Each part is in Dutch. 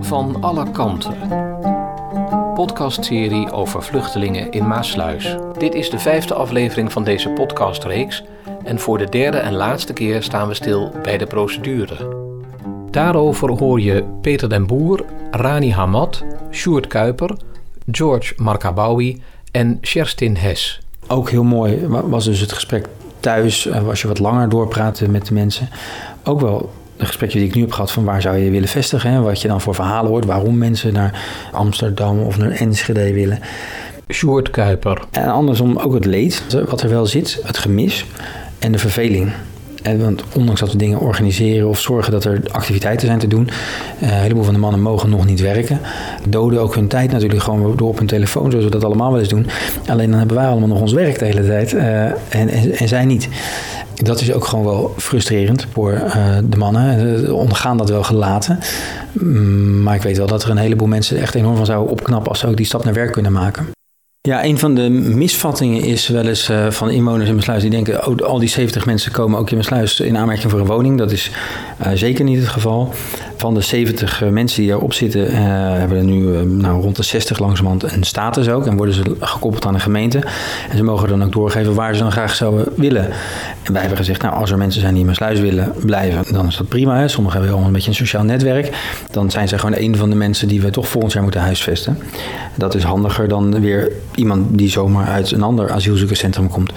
Van alle kanten. Podcastserie over vluchtelingen in Maasluis. Dit is de vijfde aflevering van deze podcastreeks en voor de derde en laatste keer staan we stil bij de procedure. Daarover hoor je Peter den Boer, Rani Hamad, Sjoerd Kuiper, George Markabawi en Sherstin Hes. Ook heel mooi was dus het gesprek thuis, eh, als je wat langer doorpraatte met de mensen. Ook wel een gesprekje die ik nu heb gehad van waar zou je willen vestigen. Hè? Wat je dan voor verhalen hoort, waarom mensen naar Amsterdam of naar Enschede willen. Sjoerd Kuiper. En andersom ook het leed, wat er wel zit, het gemis en de verveling. En want ondanks dat we dingen organiseren of zorgen dat er activiteiten zijn te doen, uh, een heleboel van de mannen mogen nog niet werken. Doden ook hun tijd natuurlijk gewoon door op hun telefoon, zoals we dat allemaal wel eens doen. Alleen dan hebben wij allemaal nog ons werk de hele tijd uh, en, en, en, zij niet. Dat is ook gewoon wel frustrerend voor de mannen. Ze ondergaan dat wel gelaten. Mm, maar ik weet wel dat er een heleboel mensen echt enorm van zouden opknappen als ze ook die stap naar werk kunnen maken. Ja, een van de misvattingen is wel eens uh, van inwoners in sluis die denken: oh, al die 70 mensen komen ook in sluis in aanmerking voor een woning. Dat is uh, zeker niet het geval. Van de 70 uh, mensen die erop zitten, hebben er nu nou, rond de 60 langzamerhand een status ook. En worden ze gekoppeld aan een gemeente. En ze mogen dan ook doorgeven waar ze dan graag zouden willen. En wij hebben gezegd: nou, als er mensen zijn die in sluis willen blijven, dan is dat prima. Sommigen hebben allemaal een beetje een sociaal netwerk. Dan zijn ze gewoon een van de mensen die we toch volgend jaar moeten huisvesten. Dat is handiger dan weer iemand die zomaar uit een ander asielzoekerscentrum komt.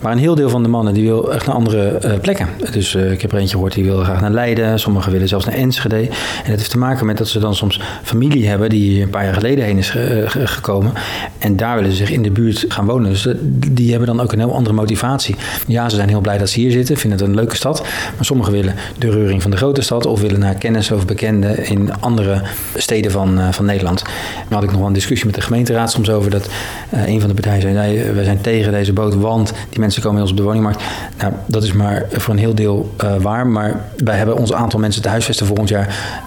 Maar een heel deel van de mannen die wil echt naar andere plekken. Dus ik heb er eentje gehoord die wil graag naar Leiden. Sommigen willen zelfs naar Enschede. En dat heeft te maken met dat ze dan soms familie hebben die een paar jaar geleden heen is uh, gekomen. En daar willen ze zich in de buurt gaan wonen. Dus die hebben dan ook een heel andere motivatie. Ja, ze zijn heel blij dat ze hier zitten, vinden het een leuke stad. Maar sommigen willen de reuring van de grote stad of willen naar kennis of bekenden in andere steden van, van Nederland. Daar had ik nog wel een discussie met de gemeenteraad soms over dat een van de partijen zei, nee, we zijn tegen deze boot, want die mensen komen ons op de woningmarkt. Nou, dat is maar voor een heel deel waar, maar wij hebben ons aantal mensen te huisvesten volgend jaar.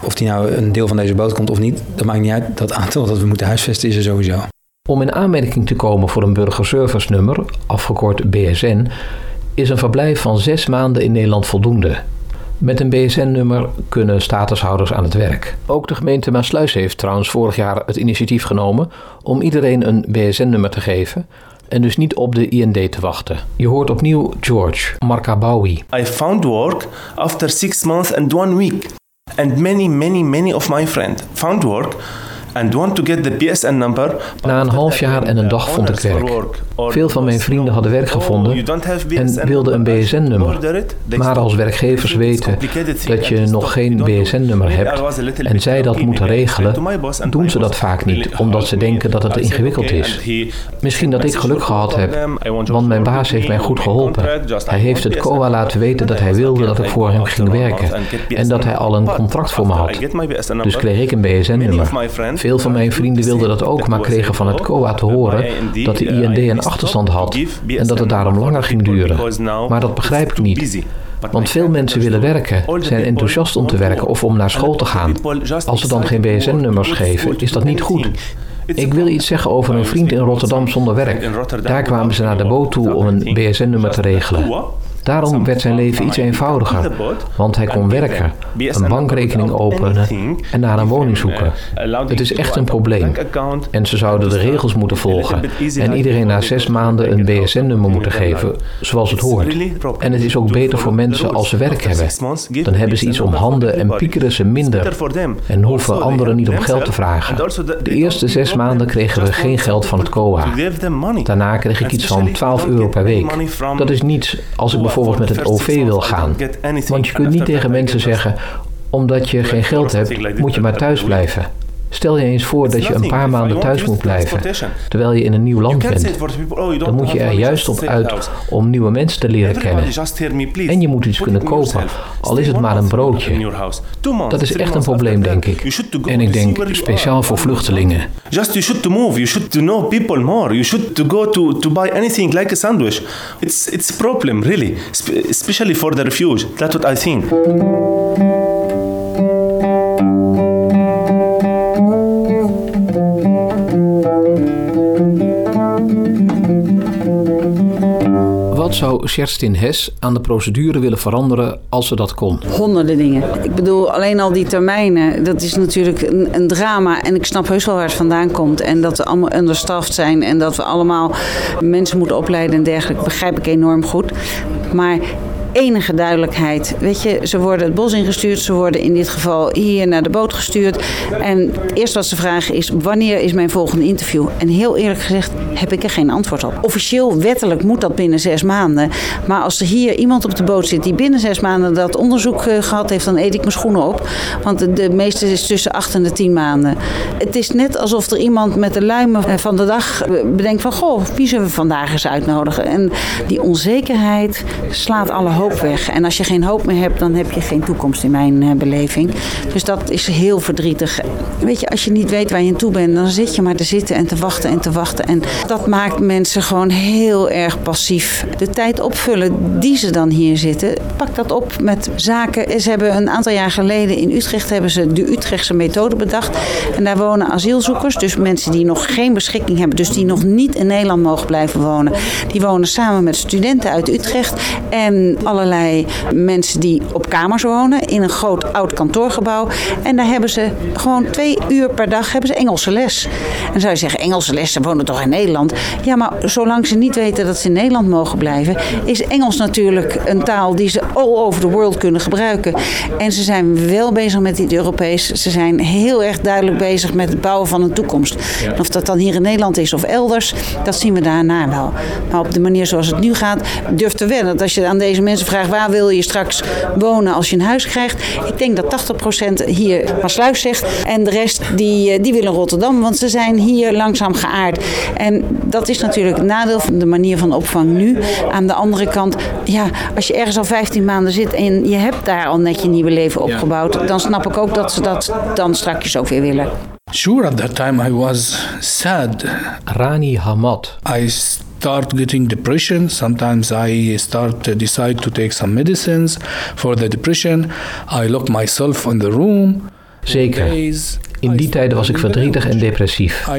Of die nou een deel van deze boot komt of niet, dat maakt niet uit. Dat aantal dat we moeten huisvesten is er sowieso. Om in aanmerking te komen voor een burgerservice nummer, afgekort BSN, is een verblijf van zes maanden in Nederland voldoende. Met een BSN-nummer kunnen statushouders aan het werk. Ook de gemeente Maasluis heeft trouwens vorig jaar het initiatief genomen om iedereen een BSN-nummer te geven en dus niet op de IND te wachten. Je hoort opnieuw George Markabawi. I found work after six months and one week. And many, many, many of my friends found work and want to get the PSN number. Na een half jaar en een dag vond ik werk. Veel van mijn vrienden hadden werk gevonden en wilden een BSN-nummer. Maar als werkgevers weten dat je nog geen BSN-nummer hebt en zij dat moeten regelen, doen ze dat vaak niet, omdat ze denken dat het ingewikkeld is. Misschien dat ik geluk gehad heb, want mijn baas heeft mij goed geholpen. Hij heeft het COA laten weten dat hij wilde dat ik voor hem ging werken en dat hij al een contract voor me had. Dus kreeg ik een BSN-nummer. Veel van mijn vrienden wilden dat ook, maar kregen van het COA te horen dat de IND een achterstand had en dat het daarom langer ging duren. Maar dat begrijp ik niet. Want veel mensen willen werken, zijn enthousiast om te werken of om naar school te gaan. Als ze dan geen BSN-nummers geven, is dat niet goed. Ik wil iets zeggen over een vriend in Rotterdam zonder werk. Daar kwamen ze naar de boot toe om een BSN-nummer te regelen. Daarom werd zijn leven iets eenvoudiger, want hij kon werken, een bankrekening openen en naar een woning zoeken. Het is echt een probleem en ze zouden de regels moeten volgen en iedereen na zes maanden een BSN-nummer moeten geven, zoals het hoort. En het is ook beter voor mensen als ze werk hebben. Dan hebben ze iets om handen en piekeren ze minder en hoeven anderen niet om geld te vragen. De eerste zes maanden kregen we geen geld van het COA. Daarna kreeg ik iets van 12 euro per week. Dat is niets als ik bijvoorbeeld met het OV wil gaan. Want je kunt niet tegen mensen zeggen: omdat je geen geld hebt, moet je maar thuis blijven. Stel je eens voor dat je een paar maanden thuis moet blijven, terwijl je in een nieuw land bent. Dan moet je er juist op uit om nieuwe mensen te leren kennen. En je moet iets kunnen kopen, al is het maar een broodje. Dat is echt een probleem, denk ik. En ik denk speciaal voor vluchtelingen. Just you should to move, you should to know people more, you should to go to, to buy anything like a sandwich. It's, it's a problem, really, especially for the refuge. That's what I think. Zou Kerstin Hes aan de procedure willen veranderen als ze dat kon? Honderden dingen. Ik bedoel, alleen al die termijnen, dat is natuurlijk een, een drama. En ik snap heus wel waar het vandaan komt. En dat we allemaal understaffed zijn en dat we allemaal mensen moeten opleiden en dergelijke, begrijp ik enorm goed. Maar enige duidelijkheid. Weet je, ze worden het bos ingestuurd, ze worden in dit geval hier naar de boot gestuurd. En eerst wat ze vragen is: wanneer is mijn volgende interview? En heel eerlijk gezegd heb ik er geen antwoord op. Officieel, wettelijk moet dat binnen zes maanden. Maar als er hier iemand op de boot zit die binnen zes maanden dat onderzoek eh, gehad heeft, dan eet ik mijn schoenen op. Want de, meeste is tussen acht en de tien maanden. Het is net alsof er iemand met de luimen eh, van de dag eh, bedenkt van goh, wie zullen we vandaag eens uitnodigen? En die onzekerheid slaat alle hoop weg. En als je geen hoop meer hebt, dan heb je geen toekomst in mijn uh, beleving. Dus dat is heel verdrietig. Weet je, als je niet weet waar je aan toe bent, dan zit je maar te zitten en te wachten en te wachten. En dat maakt mensen gewoon heel erg passief. De tijd opvullen die ze dan hier zitten, pak dat op met zaken. Ze hebben een aantal jaar geleden in Utrecht hebben ze de Utrechtse methode bedacht. En daar wonen asielzoekers, dus mensen die nog geen beschikking hebben, dus die nog niet in Nederland mogen blijven wonen. Die wonen samen met studenten uit Utrecht en allerlei mensen die op kamers wonen in een groot oud kantoorgebouw. En daar hebben ze gewoon twee uur per dag hebben ze Engelse les. En dan zou je zeggen, Engelse les, ze wonen toch in Nederland? Ja, maar zolang ze niet weten dat ze in Nederland mogen blijven, is Engels natuurlijk een taal die ze all over the world kunnen gebruiken. En ze zijn wel bezig met het Europees. Ze zijn heel erg duidelijk bezig met het bouwen van een toekomst. Of dat dan hier in Nederland is of elders, dat zien we daarna wel. Maar op de manier zoals het nu gaat, durf te wennen dat als je aan deze mensen vraagt waar wil je straks wonen als je een huis krijgt. Ik denk dat 80% hier Maasluis zegt. En de rest die, eh, die willen Rotterdam, want ze zijn hier langzaam geaard. En dat is natuurlijk het nadeel van de manier van opvang nu. Aan de andere kant, ja, als je ergens al 15 maanden zit en je hebt daar al net je nieuwe leven opgebouwd, dan snap ik ook dat ze dat dan straks ook weer willen. Sure, at that time I was sad. Rani Hamad. I start getting depression. Sometimes I start to decide to take some medicines for the depression. I lock myself in the room. Zeker. In die tijden was ik verdrietig en depressief.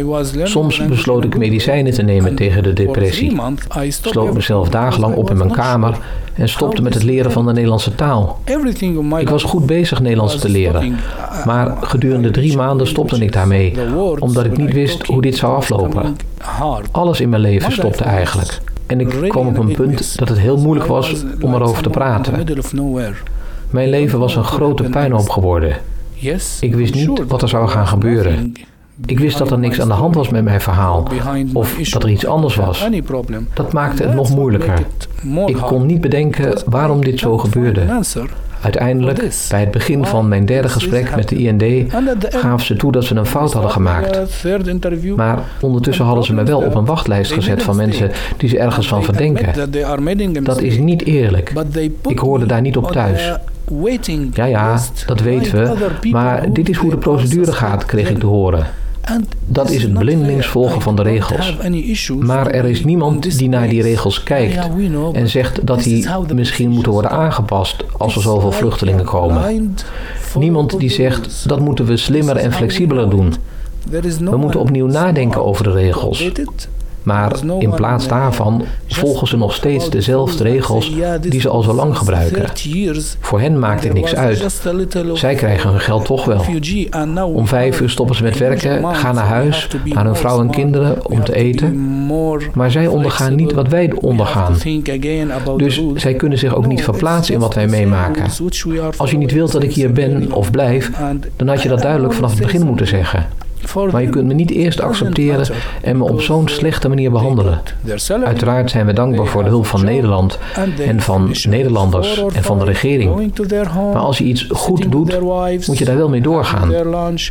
Soms besloot ik medicijnen te nemen tegen de depressie. Sloot mezelf dagenlang op in mijn kamer en stopte met het leren van de Nederlandse taal. Ik was goed bezig Nederlands te leren, maar gedurende drie maanden stopte ik daarmee, omdat ik niet wist hoe dit zou aflopen. Alles in mijn leven stopte eigenlijk. En ik kwam op een punt dat het heel moeilijk was om erover te praten. Mijn leven was een grote puinhoop geworden. Ik wist niet wat er zou gaan gebeuren. Ik wist dat er niks aan de hand was met mijn verhaal of dat er iets anders was. Dat maakte het nog moeilijker. Ik kon niet bedenken waarom dit zo gebeurde. Uiteindelijk, bij het begin van mijn derde gesprek met de IND, gaven ze toe dat ze een fout hadden gemaakt. Maar ondertussen hadden ze me wel op een wachtlijst gezet van mensen die ze ergens van verdenken. Dat is niet eerlijk. Ik hoorde daar niet op thuis. Ja, ja, dat weten we. Maar dit is hoe de procedure gaat, kreeg ik te horen. Dat is het blindelings volgen van de regels. Maar er is niemand die naar die regels kijkt en zegt dat die misschien moeten worden aangepast als er zoveel vluchtelingen komen. Niemand die zegt dat moeten we slimmer en flexibeler doen. We moeten opnieuw nadenken over de regels. Maar in plaats daarvan volgen ze nog steeds dezelfde regels die ze al zo lang gebruiken. Voor hen maakt het niks uit. Zij krijgen hun geld toch wel. Om vijf uur stoppen ze met werken, gaan naar huis, naar hun vrouw en kinderen om te eten. Maar zij ondergaan niet wat wij ondergaan. Dus zij kunnen zich ook niet verplaatsen in wat wij meemaken. Als je niet wilt dat ik hier ben of blijf, dan had je dat duidelijk vanaf het begin moeten zeggen. Maar je kunt me niet eerst accepteren en me op zo'n slechte manier behandelen. Uiteraard zijn we dankbaar voor de hulp van Nederland en van Nederlanders en van de regering. Maar als je iets goed doet, moet je daar wel mee doorgaan.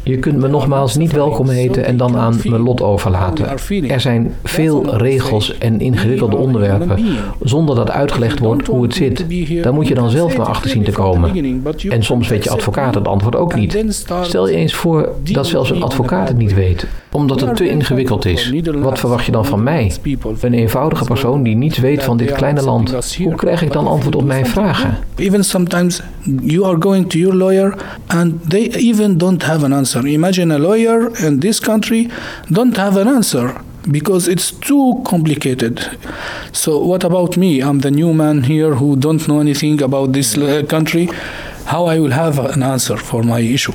Je kunt me nogmaals niet welkom heten en dan aan mijn lot overlaten. Er zijn veel regels en ingewikkelde onderwerpen zonder dat uitgelegd wordt hoe het zit. Daar moet je dan zelf maar achter zien te komen. En soms weet je advocaat het antwoord ook niet. Stel je eens voor dat zelfs een het niet weet, omdat het te ingewikkeld is. Wat verwacht je dan van mij? Een eenvoudige persoon die niets weet van dit kleine land. Hoe krijg ik dan antwoord op mijn vragen? Even sometimes you are going to your lawyer and they even don't have an answer. Imagine a lawyer in this country don't have an answer. because it's too complicated. So what about me? I'm the new man here who don't know anything about this uh, country. How I will have an answer for my issue?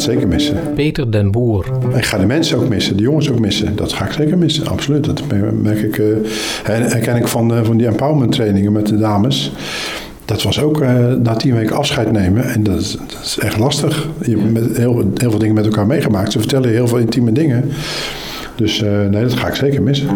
Het zeker missen. Peter den Boer. Ik ga de mensen ook missen, de jongens ook missen. Dat ga ik zeker missen, absoluut. Dat merk ik, uh, herken ik van, uh, van die empowerment trainingen met de dames. Dat was ook uh, na tien weken afscheid nemen. En dat is, dat is echt lastig. Je hebt met heel, heel veel dingen met elkaar meegemaakt. Ze vertellen heel veel intieme dingen. Dus nee, dat ga ik zeker missen.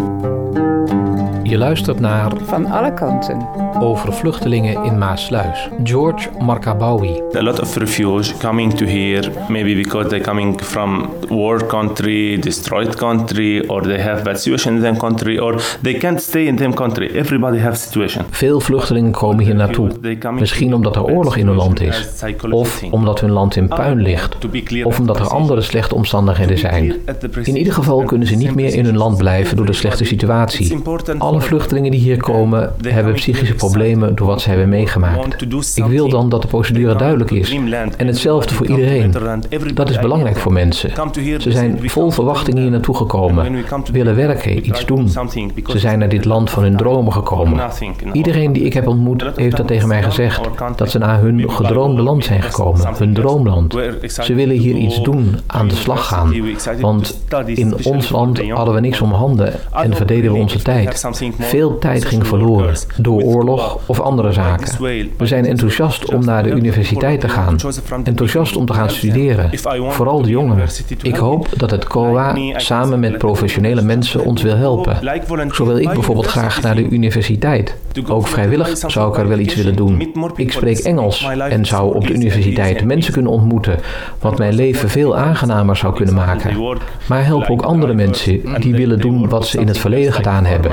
Je luistert naar Van alle kanten over vluchtelingen in Maasluis. George Markabawi. A lot of refugees coming to here maybe because they're coming from war country, destroyed country or they have bad situation in their country or they can't stay in their country. Everybody has situation. Veel vluchtelingen komen hier naartoe. Misschien omdat er oorlog in hun land is of omdat hun land in puin ligt of omdat er andere slechte omstandigheden zijn. In ieder geval kunnen ze niet meer in hun land blijven door de slechte situatie. Alle vluchtelingen die hier komen hebben psychische problemen door wat ze hebben meegemaakt. Ik wil dan dat de procedure duidelijk is en hetzelfde voor iedereen. Dat is belangrijk voor mensen. Ze zijn vol verwachting hier naartoe gekomen, willen werken, iets doen. Ze zijn naar dit land van hun dromen gekomen. Iedereen die ik heb ontmoet heeft dat tegen mij gezegd, dat ze naar hun gedroomde land zijn gekomen, hun droomland. Ze willen hier iets doen, aan de slag gaan. Want in ons land hadden we niks om handen en verdeden we onze tijd. Veel tijd ging verloren door oorlog of andere zaken. We zijn enthousiast om naar de universiteit te gaan, enthousiast om te gaan studeren, vooral de jongeren. Ik hoop dat het COA samen met professionele mensen ons wil helpen. Zo wil ik bijvoorbeeld graag naar de universiteit. Ook vrijwillig zou ik er wel iets willen doen. Ik spreek Engels en zou op de universiteit mensen kunnen ontmoeten, wat mijn leven veel aangenamer zou kunnen maken. Maar help ook andere mensen die willen doen wat ze in het verleden gedaan hebben.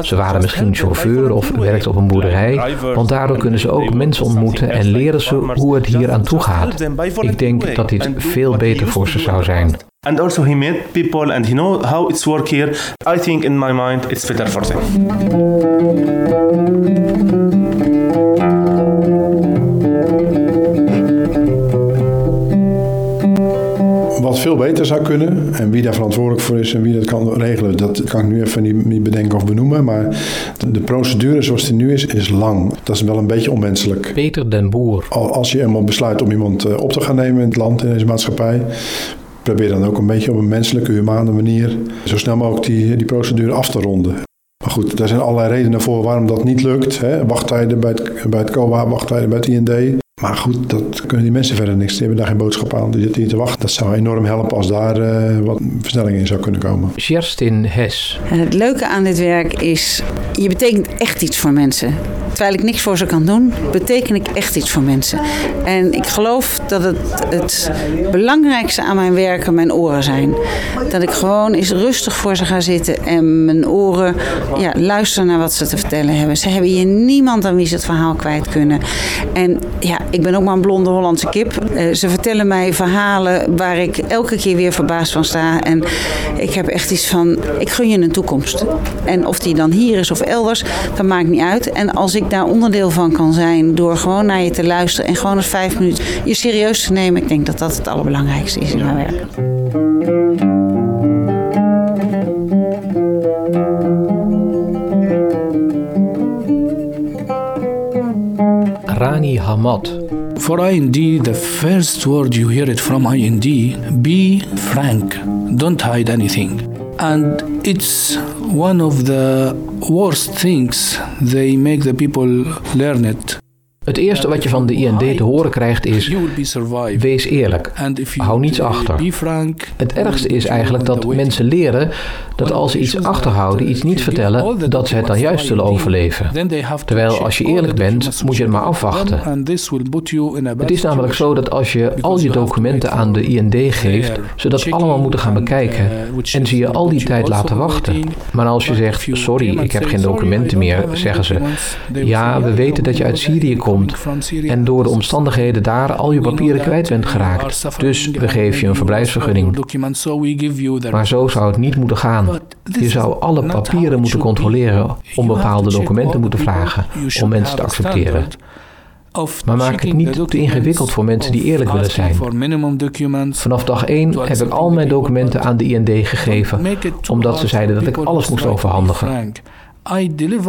Ze waren misschien chauffeur of werkten op een boerderij, want daardoor kunnen ze ook mensen ontmoeten en leren ze hoe het hier aan toe gaat. Ik denk dat dit veel beter voor ze zou zijn. And also he met people and he know how it's work here. I think in my mind it's better for them. Veel beter zou kunnen, en wie daar verantwoordelijk voor is en wie dat kan regelen, dat kan ik nu even niet, niet bedenken of benoemen. Maar de procedure zoals die nu is, is lang. Dat is wel een beetje onmenselijk. Peter den Boer. Als je eenmaal besluit om iemand eh, op te gaan nemen in het land, in deze maatschappij, probeer dan ook een beetje op een menselijke, humane manier zo snel mogelijk die, die procedure af te ronden. Maar goed, daar zijn allerlei redenen voor waarom dat niet lukt. Hè? Wachttijden bij het, bij het COA, wachttijden bij het IND. Maar goed, dat kunnen die mensen verder niks. Die hebben daar geen boodschap aan. Die zitten hier te wachten. Dat zou enorm helpen als daar uh, wat versnelling in zou kunnen komen. Sjerstin Hes. Het leuke aan dit werk is, je betekent echt iets voor mensen. Terwijl ik niks voor ze kan doen, beteken ik echt iets voor mensen. En ik geloof dat het het belangrijkste aan mijn werken mijn oren zijn. Dat ik gewoon eens rustig voor ze ga zitten en mijn oren ja, luisteren naar wat ze te vertellen hebben. Ze hebben hier niemand aan wie ze het verhaal kwijt kunnen. En ja, ik ben ook maar een blonde Hollandse kip. Uh, ze vertellen mij verhalen waar ik elke keer weer verbaasd van sta. En ik heb echt iets van, ik gun je een toekomst. En of die dan hier is of elders, dat maakt niet uit. En als ik daar onderdeel van kan zijn door gewoon naar je te luisteren en gewoon eens vijf minuten je serieus te nemen, ik denk dat dat het allerbelangrijkste is in mijn werk. Rani Hamad. For IND, the first word you hear it from IND, be frank. Don't hide anything. And it's one of the worst things. They make the people learn it. Het eerste wat je van de IND te horen krijgt is: wees eerlijk, hou niets achter. Het ergste is eigenlijk dat mensen leren dat als ze iets achterhouden, iets niet vertellen, dat ze het dan juist zullen overleven. Terwijl als je eerlijk bent, moet je het maar afwachten. Het is namelijk zo dat als je al je documenten aan de IND geeft, ze dat allemaal moeten gaan bekijken en ze je al die tijd laten wachten. Maar als je zegt: sorry, ik heb geen documenten meer, zeggen ze: ja, we weten dat je uit Syrië komt en door de omstandigheden daar al je papieren kwijt bent geraakt. Dus we geven je een verblijfsvergunning. Maar zo zou het niet moeten gaan. Je zou alle papieren moeten controleren om bepaalde documenten moeten vragen om mensen te accepteren. Maar maak het niet te ingewikkeld voor mensen die eerlijk willen zijn. Vanaf dag 1 heb ik al mijn documenten aan de IND gegeven, omdat ze zeiden dat ik alles moest overhandigen.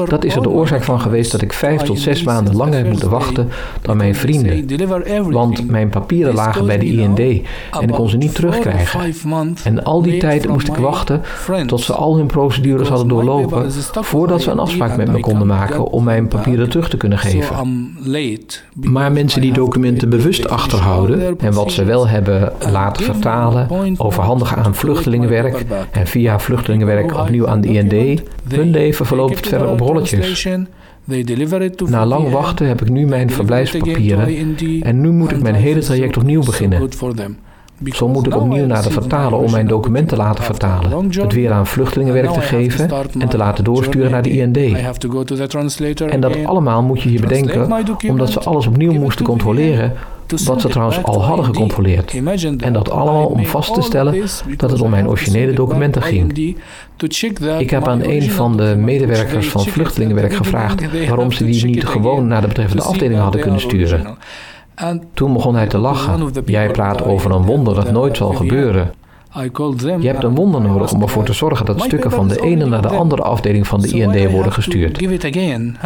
Dat is er de oorzaak van geweest dat ik vijf tot zes maanden langer heb moeten wachten dan mijn vrienden. Want mijn papieren lagen bij de IND en ik kon ze niet terugkrijgen. En al die tijd moest ik wachten tot ze al hun procedures hadden doorlopen voordat ze een afspraak met me konden maken om mijn papieren terug te kunnen geven. Maar mensen die documenten bewust achterhouden en wat ze wel hebben laten vertalen, overhandigen aan vluchtelingenwerk en via vluchtelingenwerk opnieuw aan de IND, hun leven verloopt loopt verder op rolletjes. Na lang wachten heb ik nu mijn verblijfspapieren. en nu moet ik mijn hele traject opnieuw beginnen. Zo moet ik opnieuw naar de vertaler om mijn documenten te laten vertalen, het weer aan vluchtelingenwerk te geven en te laten doorsturen naar de IND. En dat allemaal moet je je bedenken, omdat ze alles opnieuw moesten controleren wat ze trouwens al hadden gecontroleerd. En dat allemaal om vast te stellen dat het om mijn originele documenten ging. Ik heb aan een van de medewerkers van vluchtelingenwerk gevraagd waarom ze die niet gewoon naar de betreffende afdeling hadden kunnen sturen. Toen begon hij te lachen. Jij praat over een wonder dat nooit zal gebeuren. Je hebt een wonder nodig om ervoor te zorgen dat stukken van de ene naar de andere afdeling van de IND worden gestuurd.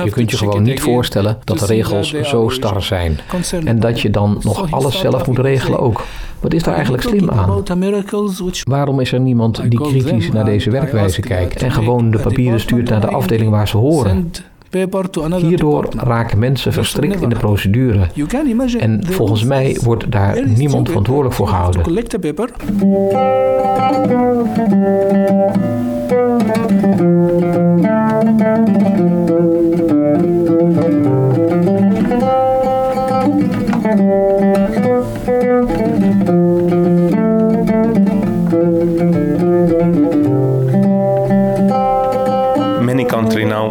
Je kunt je gewoon niet voorstellen dat de regels zo star zijn en dat je dan nog alles zelf moet regelen ook. Wat is daar eigenlijk slim aan? Waarom is er niemand die kritisch naar deze werkwijze kijkt en gewoon de papieren stuurt naar de afdeling waar ze horen? Hierdoor raken mensen verstrikt in de procedure. En volgens mij wordt daar niemand verantwoordelijk voor gehouden.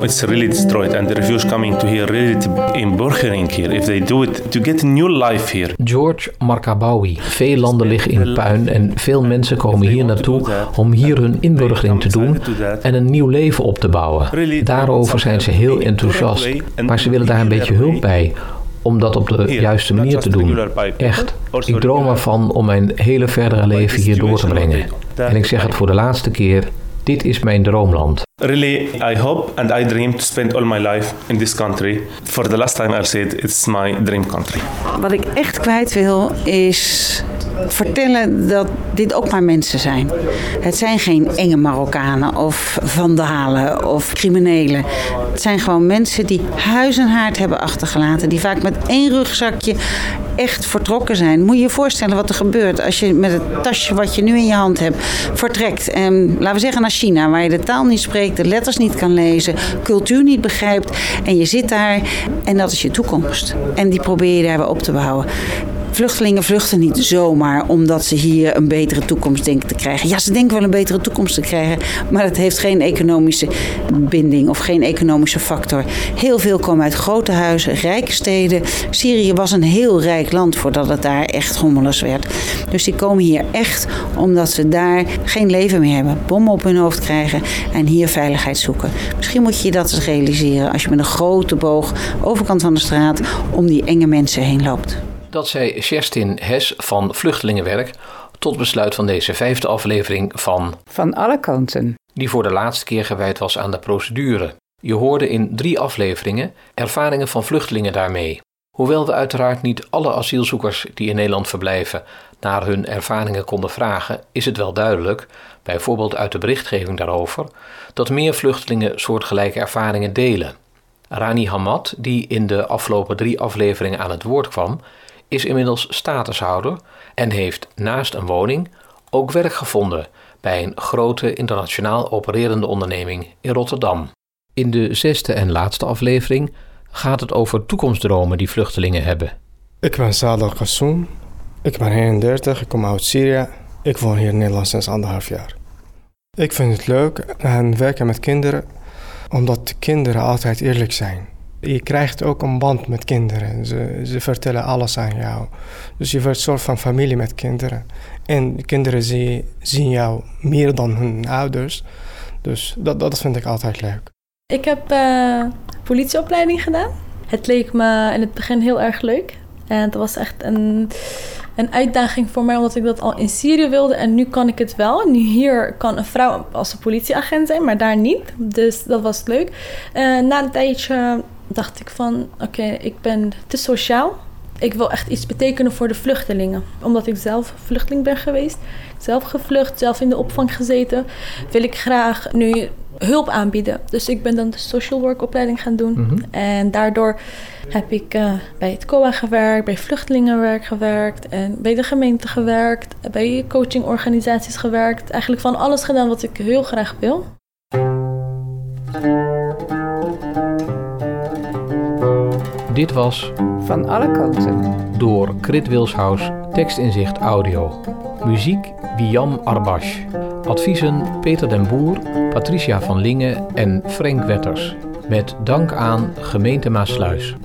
It's really destroyed and the refugees coming to here really to inburgering here if they do it to get a new life here. George Markabawi. Veel landen liggen in puin en veel mensen komen hier naartoe om hier hun inburgering te doen en een nieuw leven op te bouwen. Daarover zijn ze heel enthousiast, maar ze willen daar een beetje hulp bij om dat op de juiste manier te doen. Echt. Ik droom ervan om mijn hele verdere leven hier door te brengen. En ik zeg het voor de laatste keer. Dit is mijn droomland. Really, I hope and I dream to spend all my life in this country. For the last time I'll say it, it's my dream country. Wat ik echt kwijt wil is vertellen dat dit ook maar mensen zijn. Het zijn geen enge Marokkanen of vandalen of criminelen. Het zijn gewoon mensen die huis en haard hebben achtergelaten. Die vaak met één rugzakje echt vertrokken zijn. Moet je je voorstellen wat er gebeurt als je met het tasje wat je nu in je hand hebt vertrekt. En, laten we zeggen naar China, waar je de taal niet spreekt, de letters niet kan lezen, cultuur niet begrijpt. En je zit daar en dat is je toekomst. En die probeer je daar weer op te bouwen. Vluchtelingen vluchten niet zomaar omdat ze hier een betere toekomst denken te krijgen. Ja, ze denken wel een betere toekomst te krijgen, maar het heeft geen economische binding of geen economische factor. Heel veel komen uit grote huizen, rijke steden. Syrië was een heel rijk land voordat het daar echt hommeles werd. Dus die komen hier echt omdat ze daar geen leven meer hebben, bommen op hun hoofd krijgen en hier veiligheid zoeken. Misschien moet je dat eens realiseren als je met een grote boog overkant van de straat om die enge mensen heen loopt. Dat zei Kerstin Hes van Vluchtelingenwerk tot besluit van deze vijfde aflevering van Van alle kanten. Die voor de laatste keer gewijd was aan de procedure. Je hoorde in drie afleveringen ervaringen van vluchtelingen daarmee. Hoewel we uiteraard niet alle asielzoekers die in Nederland verblijven naar hun ervaringen konden vragen, is het wel duidelijk, bijvoorbeeld uit de berichtgeving daarover, dat meer vluchtelingen soortgelijke ervaringen delen. Rani Hamad, die in de afgelopen drie afleveringen aan het woord kwam, is inmiddels statushouder en heeft naast een woning ook werk gevonden bij een grote internationaal opererende onderneming in Rotterdam. In de zesde en laatste aflevering gaat het over toekomstdromen die vluchtelingen hebben. Ik ben Sadal Kassoum. Ik ben 31, ik kom uit Syrië. Ik woon hier in Nederland sinds anderhalf jaar. Ik vind het leuk en werken met kinderen, omdat de kinderen altijd eerlijk zijn. Je krijgt ook een band met kinderen. Ze, ze vertellen alles aan jou. Dus je wordt een soort van familie met kinderen. En kinderen zien, zien jou meer dan hun ouders. Dus dat, dat vind ik altijd leuk. Ik heb uh, politieopleiding gedaan. Het leek me in het begin heel erg leuk. En het was echt een, een uitdaging voor mij, omdat ik dat al in Syrië wilde. En nu kan ik het wel. Nu hier kan een vrouw als een politieagent zijn, maar daar niet. Dus dat was leuk. Uh, na een tijdje dacht ik van, oké, ik ben te sociaal. Ik wil echt iets betekenen voor de vluchtelingen. Omdat ik zelf vluchteling ben geweest. Zelf gevlucht, zelf in de opvang gezeten. Wil ik graag nu hulp aanbieden. Dus ik ben dan de social work opleiding gaan doen. Mhm. En daardoor heb ik uh, bij het COA gewerkt, bij vluchtelingenwerk gewerkt en bij de gemeente gewerkt, bij coachingorganisaties gewerkt. Eigenlijk van alles gedaan wat ik heel graag wil. Dit was Van alle kanten door Krit Wilshuis, tekstinzicht audio. Muziek Biam Arbash. Adviezen Peter den Boer, Patricia van Lingen en Frank Wetters. Met dank aan Gemeente Maasluis.